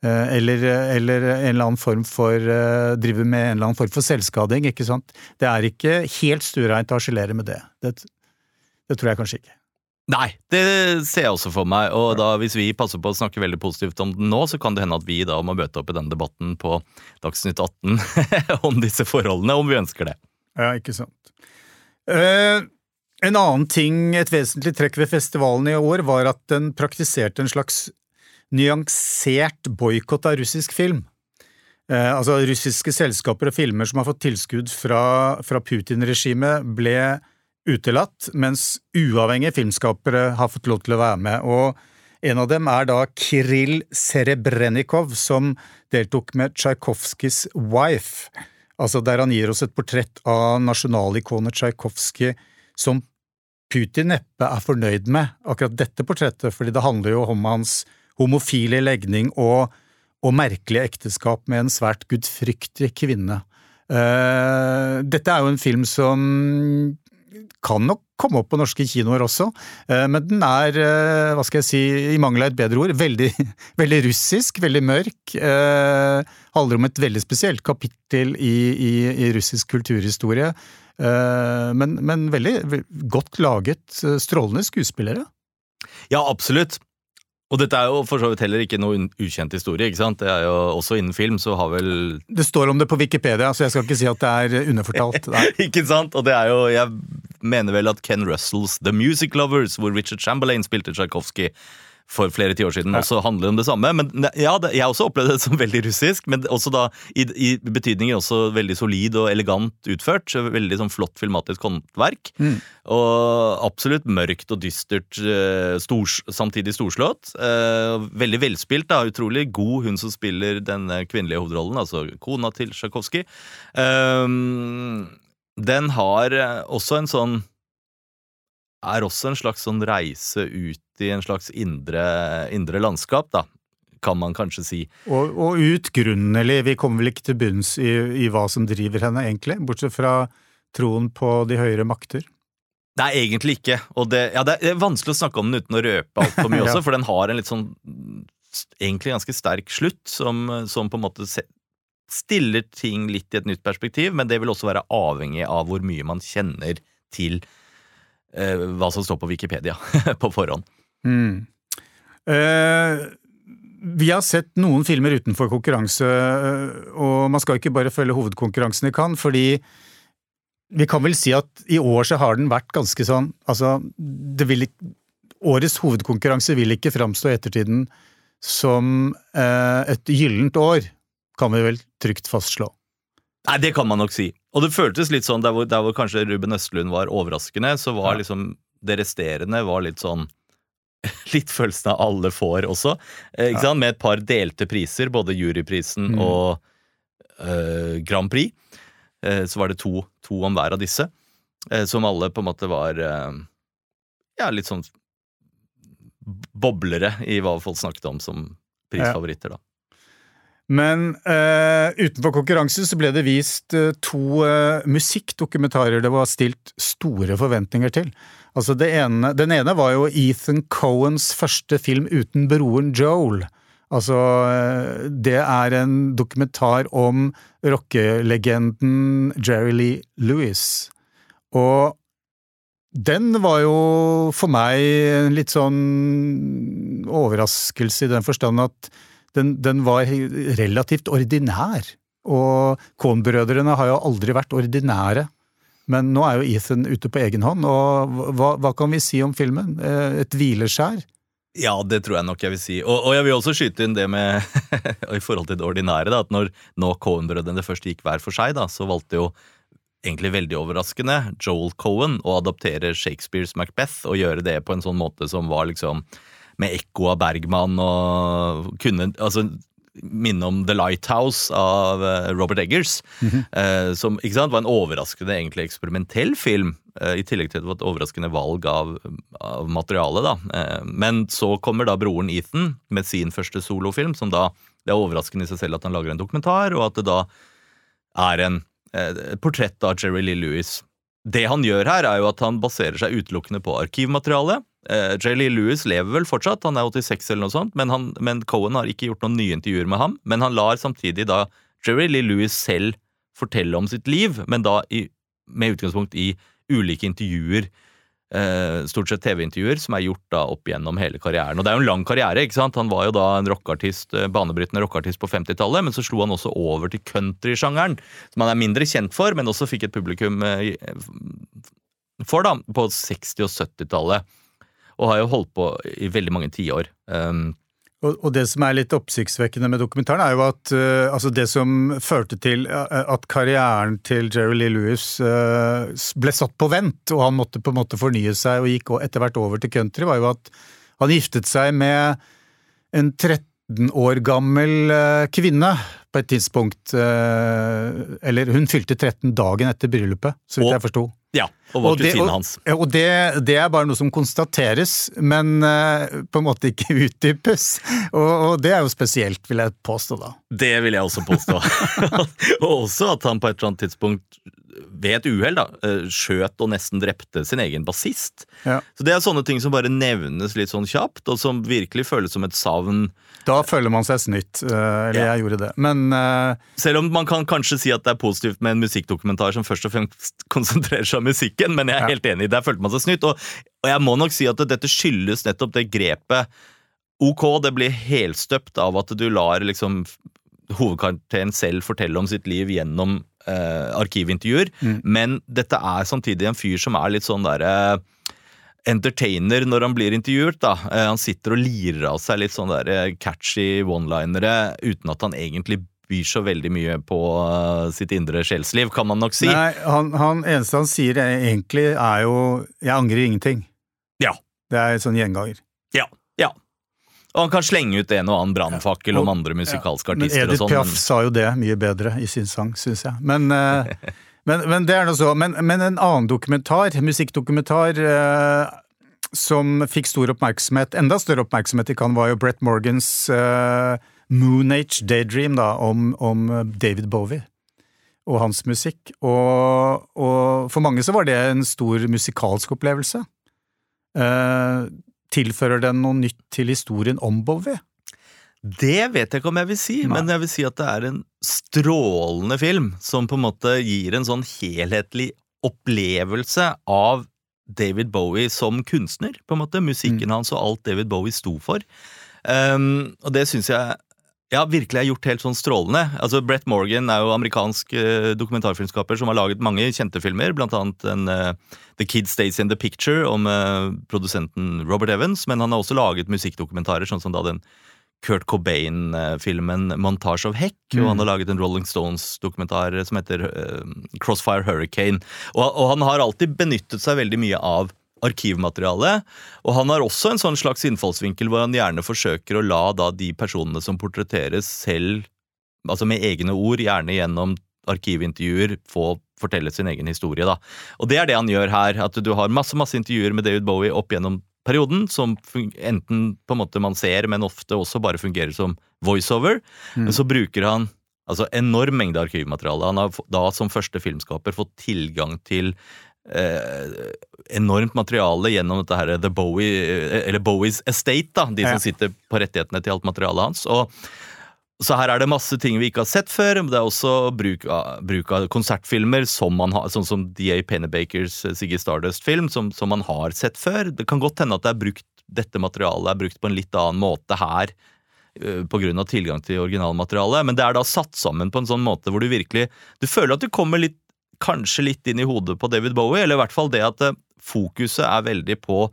Speaker 1: Eh, Eller, eller en eller annen form for eh, Driver med en eller annen form for selvskading, ikke sant. Det er ikke helt stuereint å harselere med det. det. Det tror jeg kanskje ikke.
Speaker 2: Nei, det ser jeg også for meg. Og da hvis vi passer på å snakke veldig positivt om den nå, så kan det hende at vi da må møte opp i den debatten på Dagsnytt 18 om disse forholdene, om vi ønsker det.
Speaker 1: Ja, ikke sant. Uh... en annen ting, et vesentlig trekk ved festivalen i år, var at den praktiserte en slags nyansert boikott av russisk film. Eh, altså russiske selskaper og filmer som har fått tilskudd fra, fra Putin-regimet, ble utelatt, mens uavhengige filmskapere har fått lov til å være med. Og en av dem er da Kiril Serebrennikov, som deltok med Tsjajkovskijs Wife. Altså der han gir oss et portrett av nasjonalikonet Tsjajkovskij som Putin neppe er fornøyd med, akkurat dette portrettet, fordi det handler jo om hans homofile legning og, og merkelige ekteskap med en svært gudfryktig kvinne. Uh, dette er jo en film som kan nok komme opp på norske kinoer også, uh, men den er, uh, hva skal jeg si, i mangel av et bedre ord, veldig, veldig russisk, veldig mørk. Handler om et veldig spesielt kapittel i, i, i russisk kulturhistorie. Men, men veldig godt laget, strålende skuespillere.
Speaker 2: Ja, absolutt. Og dette er jo for så vidt heller ikke noe ukjent historie. ikke sant? Det er jo Også innen film så har vel
Speaker 1: Det står om det på Wikipedia, så jeg skal ikke si at det er underfortalt.
Speaker 2: Ikke sant? Og det er jo Jeg mener vel at Ken Russells The Music Lovers, hvor Richard Chamberlain spilte Tsjajkovskij for flere tiår siden, også handler om det samme. Men ja, det, Jeg også opplevde det som veldig russisk, men også da i, i betydninger også veldig solid og elegant utført. så Veldig sånn flott filmatisk håndverk.
Speaker 1: Mm.
Speaker 2: Og absolutt mørkt og dystert, eh, stors, samtidig storslått. Eh, veldig velspilt, da. Utrolig god hun som spiller denne kvinnelige hovedrollen, altså kona til Tsjajkovskij. Um, den har eh, også en sånn Er også en slags sånn reise ut i en slags indre, indre landskap, da. Kan man kanskje si.
Speaker 1: Og, og utgrunnelig, vi kommer vel ikke til bunns i, i hva som driver henne, egentlig, bortsett fra troen på de høyere makter.
Speaker 2: Nei, egentlig ikke. Og det, ja, det er vanskelig å snakke om den uten å røpe altfor mye
Speaker 1: Ja.
Speaker 2: også, for den har en litt sånn egentlig ganske sterk slutt, som, som på en måte stiller ting litt i et nytt perspektiv, men det vil også være avhengig av hvor mye man kjenner til eh, hva som står på Wikipedia på forhånd.
Speaker 1: Mm. Eh, vi har sett noen filmer utenfor konkurranse, eh, og man skal ikke bare følge hovedkonkurransen i Cannes, fordi vi kan vel si at i år så har den vært ganske sånn Altså, det vil ikke Årets hovedkonkurranse vil ikke framstå i ettertiden som eh, et gyllent år, kan vi vel trygt fastslå.
Speaker 2: Nei, det kan man nok si. Og det føltes litt sånn, der hvor, der hvor kanskje Ruben Østlund var overraskende, så var
Speaker 1: Ja.
Speaker 2: liksom det resterende var litt sånn Litt følelsen av alle får også, eh, ikke sant? med et par delte priser, både juryprisen
Speaker 1: Mm.
Speaker 2: og eh, Grand Prix. Eh, så var det to, to om hver av disse, eh, som alle på en måte var ja, litt sånn boblere i hva folk snakket om som prisfavoritter, da.
Speaker 1: Men uh, utenfor konkurransen så ble det vist uh, to uh, musikkdokumentarer det var stilt store forventninger til. Altså ene, Den ene var jo Ethan Cohens første film uten broren Joel. Altså, det er en dokumentar om rockelegenden Jerry Lee Lewis. Og den var jo for meg en litt sånn overraskelse i den forstand at den, den var relativt ordinær. Og Kohn-brødrene har jo aldri vært ordinære. Men nå er jo Ethan ute på egen hånd, og hva, hva kan vi si om filmen? Eh, Et hvileskjær?
Speaker 2: Ja, det tror jeg nok jeg vil si. Og, og jeg vil også skyte inn det med i forhold til det ordinære, da, at når nå Cohen-brødrene først gikk hver for seg, da, så valgte jo egentlig veldig overraskende Joel Cohen å adoptere Shakespeares Macbeth og gjøre det på en sånn måte som var liksom med ekko av Bergman og kunne altså minne om The Lighthouse av eh, Robert Eggers. eh, som ikke sant, var en overraskende egentlig eksperimentell film, eh, i tillegg til et overraskende valg av, av materiale. da. Men så kommer da broren Ethan med sin første solofilm, som da det er overraskende i seg selv at han lager en dokumentar, og at det da er en, et portrett av Jerry Lee Lewis. Det han gjør her, er jo at han baserer seg utelukkende på arkivmateriale. Eh, Jerry Lee Lewis lever vel fortsatt, han er 86 eller noe sånt, men, han, men Cohen har ikke gjort noen nye intervjuer med ham. Men han lar samtidig da Jerry Lee Lewis selv fortelle om sitt liv, men da i, med utgangspunkt i ulike intervjuer. Uh, stort sett TV-intervjuer som er gjort da opp gjennom hele karrieren. Og det er jo en lang karriere. ikke sant? Han var jo da en rockeartist, eh, banebrytende rockeartist på 50-tallet, men så slo han også over til countrysjangeren, som han er mindre kjent for, men også fikk et publikum uh, for da, på 60- og 70-tallet. Og har jo holdt på i veldig mange tiår. Um,
Speaker 1: Og, det som er litt oppsiktsvekkende med dokumentaren, er jo at uh, altså det som førte til uh, at karrieren til Jerry Lee Lewis uh, ble satt på vent, og han måtte på en måte fornye seg og gikk etter hvert over til country, var jo at han giftet seg med en 13 år gammel kvinne på et tidspunkt. Eller hun fylte 13 dagen etter bryllupet, så vidt
Speaker 2: Og-
Speaker 1: jeg forsto.
Speaker 2: Ja, og var
Speaker 1: Og det-
Speaker 2: kusinen
Speaker 1: og-
Speaker 2: hans.
Speaker 1: Og det, det er bare noe som konstateres, men eh, på en måte ikke utdypes. Og, og det er jo spesielt, vil jeg påstå, da.
Speaker 2: Det vil jeg også påstå. og også at han på et eller annet tidspunkt ved et uhell eh, skjøt og nesten drepte sin egen bassist.
Speaker 1: Ja.
Speaker 2: Så det er sånne ting som bare nevnes litt sånn kjapt, og som virkelig føles som et savn.
Speaker 1: Da føler man seg snytt. eh, Eller
Speaker 2: Ja.
Speaker 1: jeg gjorde det. Men uh...
Speaker 2: Selv om man kan kanskje si at det er positivt med en musikkdokumentar som først og fremst konsentrerer seg om musikken, men jeg er helt enig, der følte man seg snytt. Og, og jeg må nok si at dette skyldes nettopp det grepet Ok, det blir helstøpt av at du lar liksom hovedkarakteren selv fortelle om sitt liv gjennom eh, arkivintervjuer,
Speaker 1: Mm.
Speaker 2: men dette er samtidig en fyr som er litt sånn derre entertainer når han blir intervjuet. da. Eh, Han sitter og lirer av seg litt sånn der eh, catchy one-linere uten at han egentlig byr så veldig mye på eh, sitt indre sjelsliv, kan man nok si.
Speaker 1: nei, han, han eneste han sier egentlig, er jo 'jeg angrer ingenting'.
Speaker 2: Ja.
Speaker 1: Det er sånn gjenganger.
Speaker 2: Ja, ja. Og han kan slenge ut en og annen brannfakkel
Speaker 1: Ja.
Speaker 2: om andre musikalske
Speaker 1: ja.
Speaker 2: artister og
Speaker 1: Edith
Speaker 2: sånn.
Speaker 1: Piaf
Speaker 2: men-
Speaker 1: sa jo det mye bedre i sin sang, syns jeg. Men, eh, men, men det er nå så. Men, men en annen dokumentar, musikkdokumentar, eh, som fikk stor oppmerksomhet, enda større oppmerksomhet i Cannes, var jo Brett Morgans eh, Moon Age Daydream, da, om, om David Bowie. Og hans musikk. Og, og for mange så var det en stor musikalsk opplevelse. Eh, tilfører den noe nytt til historien om Bowie?
Speaker 2: Det vet jeg ikke om jeg vil si,
Speaker 1: Nei.
Speaker 2: men jeg vil si at det er en strålende film som på en måte gir en sånn helhetlig opplevelse av David Bowie som kunstner, på en måte. Musikken
Speaker 1: Mm.
Speaker 2: hans og alt David Bowie sto for. Um, og det syns jeg ja, virkelig er gjort helt sånn strålende. Altså, Brett Morgan er jo amerikansk uh, dokumentarfilmskaper som har laget mange kjente filmer, blant annet en, uh, The Kid Stays In The Picture om uh, produsenten Robert Evans, men han har også laget musikkdokumentarer, sånn som da den Kurt Cobain-filmen 'Montage of Heck', og
Speaker 1: Mm.
Speaker 2: han har laget en Rolling Stones-dokumentar som heter 'Crossfire Hurricane'. Og, og han har alltid benyttet seg veldig mye av arkivmateriale, og han har også en sånn slags innfallsvinkel hvor han gjerne forsøker å la da de personene som portretteres selv, altså med egne ord, gjerne gjennom arkivintervjuer, få fortelle sin egen historie. da. Og det er det han gjør her, at du har masse masse intervjuer med David Bowie opp gjennom perioden, som enten på en måte man ser, men ofte også bare fungerer som voiceover.
Speaker 1: Mm.
Speaker 2: Men så bruker han altså enorm mengde arkivmateriale. Han har da som første filmskaper fått tilgang til eh, enormt materiale gjennom dette her, The Bowie, eh, eller Bowies Estate, da, de
Speaker 1: Ja.
Speaker 2: som sitter på rettighetene til alt materialet hans. og så her er det masse ting vi ikke har sett før. men Det er også bruk av, bruk av konsertfilmer, som man har, sånn som D.A. Pennebakers Siggy Stardust-film, som, som man har sett før. Det kan godt hende at det er brukt, dette materialet er brukt på en litt annen måte her, pga. på grunn av tilgang til originalmaterialet, men det er da satt sammen på en sånn måte hvor du virkelig Du føler at du kommer litt, kanskje litt inn i hodet på David Bowie, eller i hvert fall det at eh, fokuset er veldig på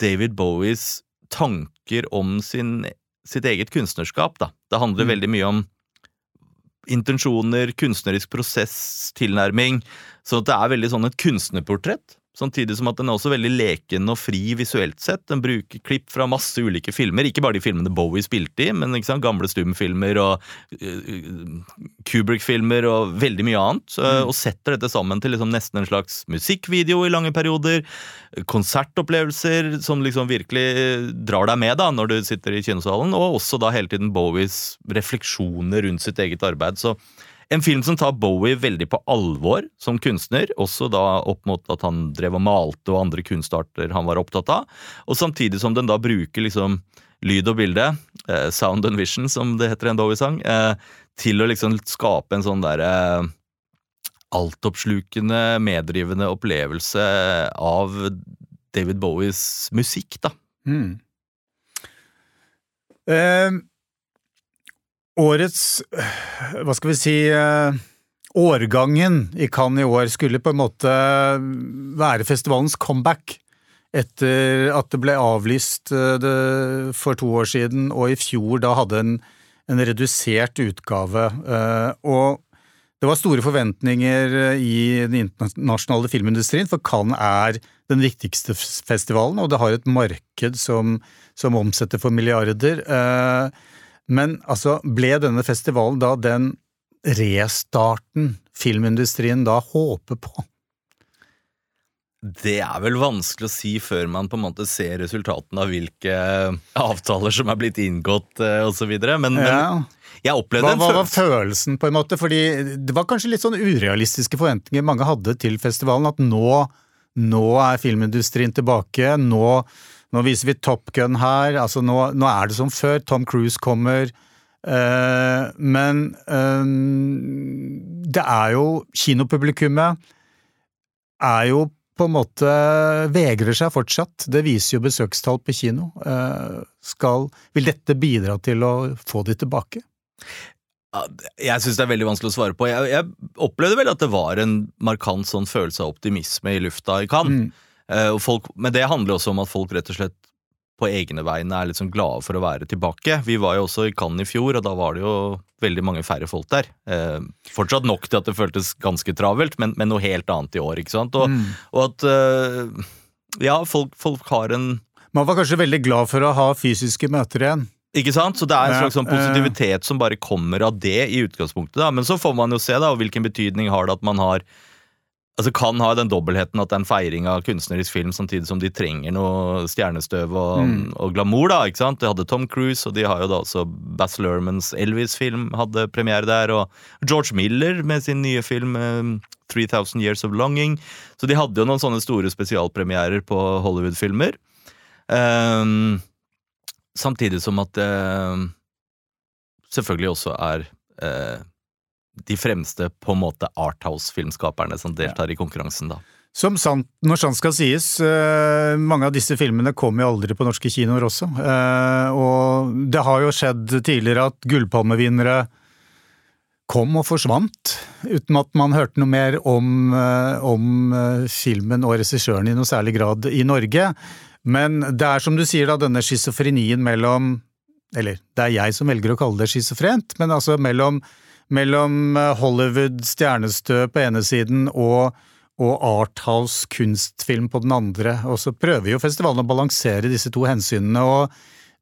Speaker 2: David Bowies tanker om sin, sitt eget kunstnerskap. Da. Det handler
Speaker 1: Mm.
Speaker 2: veldig mye om intensjoner, kunstnerisk prosess, tilnærming. Så det er veldig sånn et kunstnerportrett. Samtidig som at den er også veldig leken og fri visuelt sett. Den bruker klipp fra masse ulike filmer, ikke bare de filmene Bowie spilte i, men sant, gamle stumfilmer og uh, Kubrick-filmer og veldig mye annet. uh, Og setter dette sammen til liksom nesten en slags musikkvideo i lange perioder. Konsertopplevelser som liksom virkelig drar deg med da når du sitter i kinosalen, og også da hele tiden Bowies refleksjoner rundt sitt eget arbeid. Så en film som tar Bowie veldig på alvor som kunstner, også da opp mot at han drev og malte og andre kunstarter han var opptatt av, og samtidig som den da bruker liksom lyd og bilde, eh, sound and vision som det heter en Bowie-sang, eh, til å liksom skape en sånn derre eh, altoppslukende, meddrivende opplevelse av David Bowies musikk, da.
Speaker 1: Mm. Eh, årets Hva skal vi si eh, Årgangen i Cannes i år skulle på en måte være festivalens comeback. Etter at det ble avlyst for to år siden, og i fjor da hadde en, en redusert utgave. Og det var store forventninger i den internasjonale filmindustrien, for Cannes er den viktigste festivalen, og det har et marked som, som omsetter for milliarder. Eh, Men altså, ble denne festivalen da den restarten filmindustrien da håper på?
Speaker 2: Det er vel vanskelig å si før man på en måte ser resultatene av hvilke avtaler som er blitt inngått eh, osv. Men, men jeg opplevde
Speaker 1: Hva,
Speaker 2: følelse.
Speaker 1: hva var følelsen, på en måte? Fordi det var kanskje litt sånn urealistiske forventninger mange hadde til festivalen, at nå, nå er filmindustrien tilbake, nå, nå viser vi Top Gun her, altså nå, nå er det som før, Tom Cruise kommer. Uh, men eh, det er jo Kinopublikummet er jo på en måte vegrer seg fortsatt. Det viser jo besøkstall på kino. Uh, skal, vil dette bidra til å få de tilbake?
Speaker 2: Jeg syns det er veldig vanskelig å svare på. Jeg, jeg opplevde vel at det var en markant sånn følelse av optimisme i lufta i Cannes.
Speaker 1: Mm.
Speaker 2: Eh, og folk, men det handler også om at folk rett og slett på egne vegne er litt sånn glade for å være tilbake. Vi var jo også i Cannes i fjor, og da var det jo veldig mange færre folk der. Eh, fortsatt nok til at det føltes ganske travelt, men, men noe helt annet i år, ikke sant. Og,
Speaker 1: Mm.
Speaker 2: og at eh, ja, folk, folk har en
Speaker 1: Man var kanskje veldig glad for å ha fysiske møter igjen.
Speaker 2: Ikke sant? Så det er en
Speaker 1: Ja,
Speaker 2: slags sånn positivitet som bare kommer av det i utgangspunktet. da, Men så får man jo se da, hvilken betydning har det at man har Altså kan ha den dobbeltheten at det er en feiring av kunstnerisk film samtidig som de trenger noe stjernestøv og,
Speaker 1: Mm.
Speaker 2: og glamour. da, ikke sant? De hadde Tom Cruise, og de har jo da også Bass Lermans Elvis-film hadde premiere der, og George Miller med sin nye film eh, 3000 Years of Longing. Så de hadde jo noen sånne store spesialpremierer på Hollywood-filmer. Um, samtidig som at det selvfølgelig også er eh, de fremste på en måte Arthouse-filmskaperne som deltar i konkurransen, da.
Speaker 1: Som sant, når sant skal sies, uh, mange av disse filmene kom jo aldri på norske kinoer også. Uh, og det har jo skjedd tidligere at gullpalmevinnere kom og forsvant, uten at man hørte noe mer om, uh, om filmen og regissøren i noe særlig grad i Norge. Men det er som du sier, da, denne schizofrenien mellom Eller det er jeg som velger å kalle det schizofrent, men altså mellom, mellom Hollywood stjernestø på ene siden og og Arthouse kunstfilm på den andre. Og så prøver jo festivalen å balansere disse to hensynene, og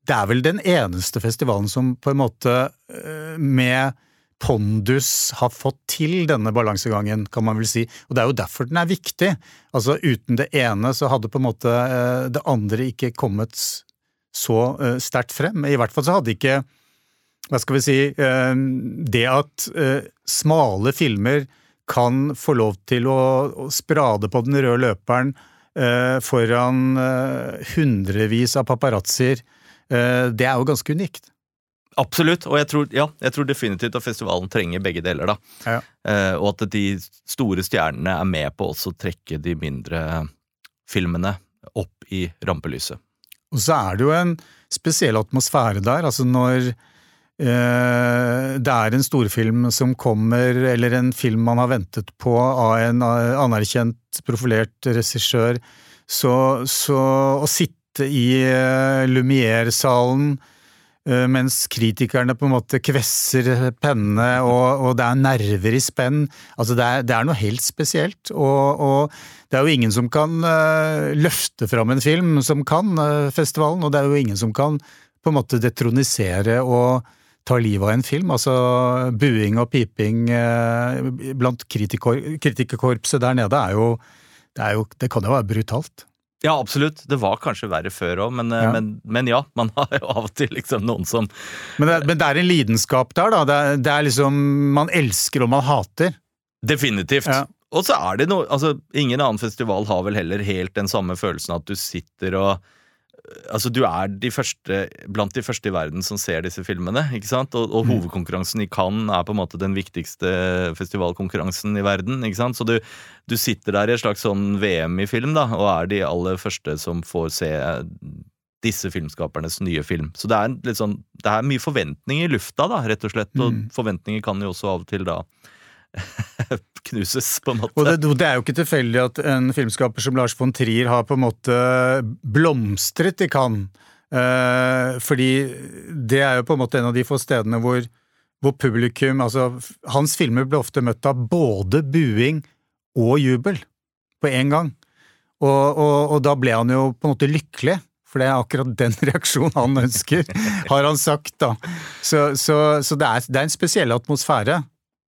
Speaker 1: det er vel den eneste festivalen som på en måte eh, med pondus har fått til denne balansegangen, kan man vel si. Og det er jo derfor den er viktig. Altså uten det ene så hadde på en måte eh, det andre ikke kommet så eh, sterkt frem. I hvert fall så hadde ikke, hva skal vi si, det at smale filmer kan få lov til å, sprade på den røde løperen eh, foran eh, hundrevis av paparazzoer, eh, det er jo ganske unikt.
Speaker 2: Absolutt, og jeg tror, ja, jeg tror, definitivt at festivalen trenger begge deler. da. Ja. Eh, og at de store stjernene er med på også å trekke de mindre filmene opp i rampelyset.
Speaker 1: Og så er det jo en spesiell atmosfære der. altså når Eh, det er en storfilm som kommer, eller en film man har ventet på av en anerkjent, profilert regissør, så, så å sitte i eh, Lumière-salen eh, mens kritikerne på en måte kvesser pennene, og, og, det er nerver i spenn. Altså det er, det er noe helt spesielt. Og, og, det er jo ingen som kan løfte fram en film som kan festivalen, og det er jo ingen som kan på en måte detronisere og tar livet av en film. Altså buing og piping eh, blant kritikerkorpset der nede er jo det, er jo det, kan jo være brutalt.
Speaker 2: Ja, absolutt. Det var kanskje verre før òg, men, eh, ja. Men, men, ja. Man har jo av og til liksom noen som
Speaker 1: Men det, men det er en lidenskap der, da. Det er, det er, liksom Man elsker og man hater.
Speaker 2: Definitivt. Ja. Og så er det noe Altså, ingen annen festival har vel heller helt den samme følelsen at du sitter og Altså, du er de første, blant de første i verden som ser disse filmene. ikke sant? Og, og mm. hovedkonkurransen i Cannes er på en måte den viktigste festivalkonkurransen i verden. ikke sant? Så du, du, sitter der i et slags sånn VM i film, da, og er de aller første som får se disse filmskapernes nye film. Så det er, litt sånn, det er mye forventning i lufta, da, rett og slett. Og mm. forventninger kan jo også av og til da knuses, på en måte.
Speaker 1: Og det, det, er jo ikke tilfeldig at en filmskaper som Lars von Trier har på en måte blomstret i Cannes. Eh, fordi det er jo på en måte en av de få stedene hvor, hvor publikum Altså, hans filmer ble ofte møtt av både buing og jubel på en gang. Og, og, og da ble han jo på en måte lykkelig. For det er akkurat den reaksjonen han ønsker, har han sagt, da. Så, så, så det, er, det, er, en spesiell atmosfære,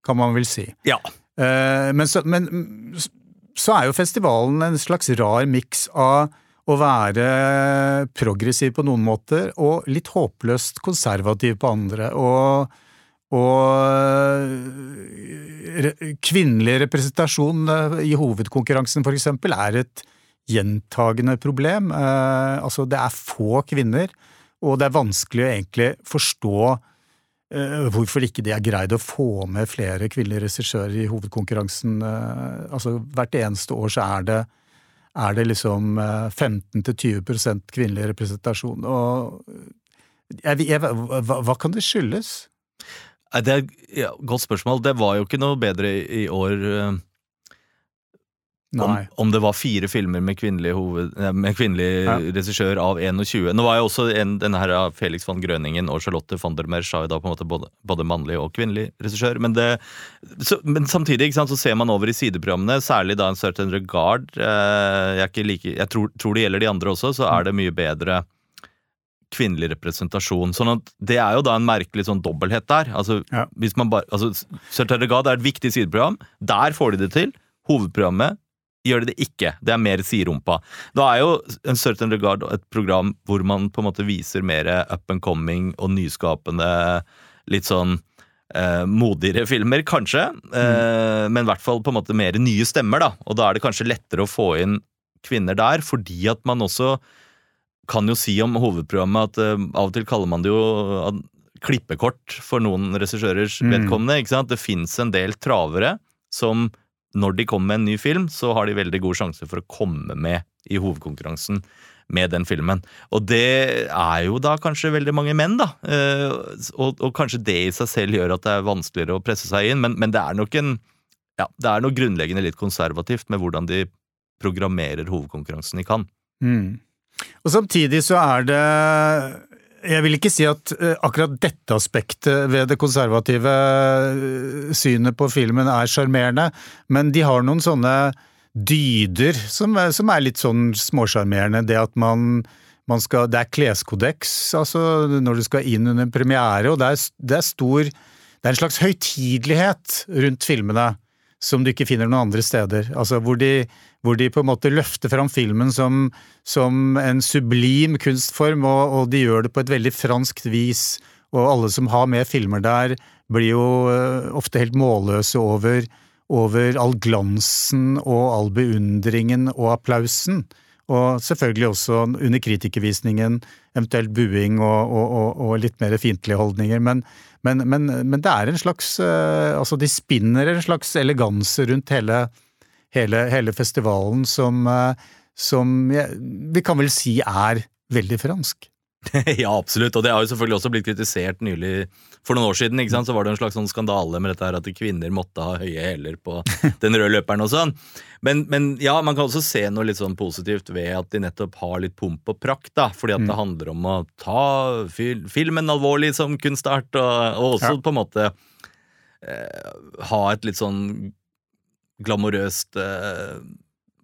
Speaker 1: kan man vel si.
Speaker 2: Ja.
Speaker 1: Eh, men så, men så er jo festivalen en slags rar miks av å være progressiv på noen måter og litt håpløst konservativ på andre. Og, og kvinnelig representasjon eh, i hovedkonkurransen for eksempel er et gjentagende problem. Eh, altså det er få kvinner, og det er vanskelig å egentlig forstå Eh, hvorfor ikke de er greid å få med flere kvinnelige regissører i hovedkonkurransen. Eh, altså Hvert eneste år så er det, er det liksom 15-20 eh, kvinnelig representasjon. Og jeg, jeg, hva, hva, kan det skyldes?
Speaker 2: Det er et ja, godt spørsmål. Det var jo ikke noe bedre i år om, om, det var fire filmer med kvinnelig, hoved, med kvinnelig ja. regissør av 21. Nå var jo også en, denne her Felix von Grøningen og Charlotte von der Merch har jo da på en måte både, både mannlig og kvinnelig regissør. Men, det, så, men samtidig sant, så ser man over i sideprogrammene, særlig da en Certain Regard. Eh, jeg, like, jeg tror, tror, det gjelder de andre også, så er det mye bedre kvinnelig representasjon. sånn at Det er jo da en merkelig sånn dobbelthet der. Altså, ja. hvis man bare, altså, Certain Regard er et viktig sideprogram. Der får de det til. Hovedprogrammet gjør det det ikke. Det er mer siderumpa. Da er jo en Certain Regard et program hvor man på en måte viser mer up and coming og nyskapende, litt sånn eh, modigere filmer, kanskje. Eh, mm. Men i hvert fall på en måte mer nye stemmer, da. Og da er det kanskje lettere å få inn kvinner der, fordi at man også kan jo si om hovedprogrammet at eh, av og til kaller man det jo klippekort for noen regissørers mm. vedkommende. ikke sant? Det fins en del travere som når de kommer med en ny film, så har de veldig god sjanse for å komme med i hovedkonkurransen med den filmen. Og det er jo da kanskje veldig mange menn, da. Eh, og, og kanskje det i seg selv gjør at det er vanskeligere å presse seg inn, men, men det er nok en ja, det er noe grunnleggende litt konservativt med hvordan de programmerer hovedkonkurransen i Cannes.
Speaker 1: Mm. Og samtidig så er det jeg vil ikke si at eh, akkurat dette aspektet ved det konservative eh, synet på filmen er sjarmerende, men de har noen sånne dyder som, som er litt sånn småsjarmerende. Det at man, man, skal Det er kleskodeks altså når du skal inn under premiere, og det er, det er stor Det er en slags høytidelighet rundt filmene som du ikke finner noen andre steder. Altså hvor de, hvor de på en måte løfter fram filmen som, som en sublim kunstform, og, og, de gjør det på et veldig franskt vis. Og alle som har med filmer der, blir jo uh, ofte helt målløse over, over all glansen og all beundringen og applausen. Og selvfølgelig også under kritikervisningen eventuelt buing og, og, og litt mer fiendtlige holdninger. Men, men, men, men, det er en slags eh, Altså, de spinner en slags eleganse rundt hele, hele, hele festivalen som, som ja, vi kan vel si er veldig fransk.
Speaker 2: ja, absolutt. Og det har jo selvfølgelig også blitt kritisert nylig. For noen år siden ikke sant, så var det en slags sånn skandale med dette her at kvinner måtte ha høye hæler på den røde løperen og sånn. Men, men, ja, man kan også se noe litt sånn positivt ved at de nettopp har litt pomp og prakt. da, Fordi at det mm. handler om å ta fil filmen alvorlig som kunstart, og, og også ja. på en måte eh, ha et litt sånn glamorøst eh,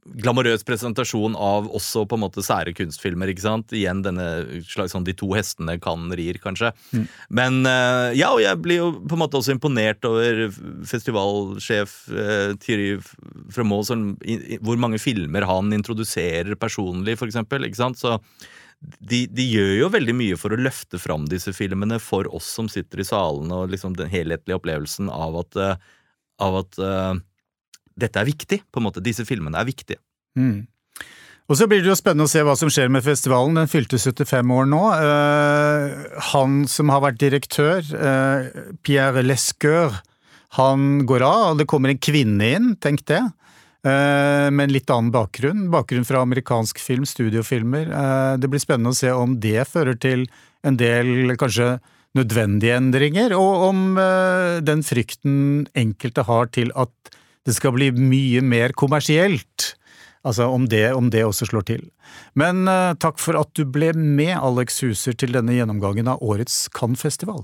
Speaker 2: glamorøs presentasjon av også på en måte sære kunstfilmer. ikke sant? Igjen denne slags sånn de to hestene kan rir, kanskje. Mm. Men eh, ja, og jeg blir jo på en måte også imponert over festivalsjef eh, Thierry Fremaux, hvor mange filmer han introduserer personlig, for eksempel. ikke sant? Så de, de, gjør jo veldig mye for å løfte fram disse filmene for oss som sitter i salene, og liksom den helhetlige opplevelsen av at, uh, av at dette er viktig. på en måte. Disse filmene er viktige.
Speaker 1: Mm. Og så blir det jo spennende å se hva som skjer med festivalen. Den fylte 75 år nå. Uh, han som har vært direktør, uh, Pierre Lescoeur, han går av, og det kommer en kvinne inn, tenk det. Uh, med en litt annen bakgrunn. Bakgrunn fra amerikansk film, studiofilmer. det blir spennende å se om det fører til en del kanskje nødvendige endringer, og om den frykten enkelte har til at det skal bli mye mer kommersielt. Altså om det, om det også slår til. Men uh, takk for at du ble med, Alex Huser, til denne gjennomgangen av årets Cannes-festival.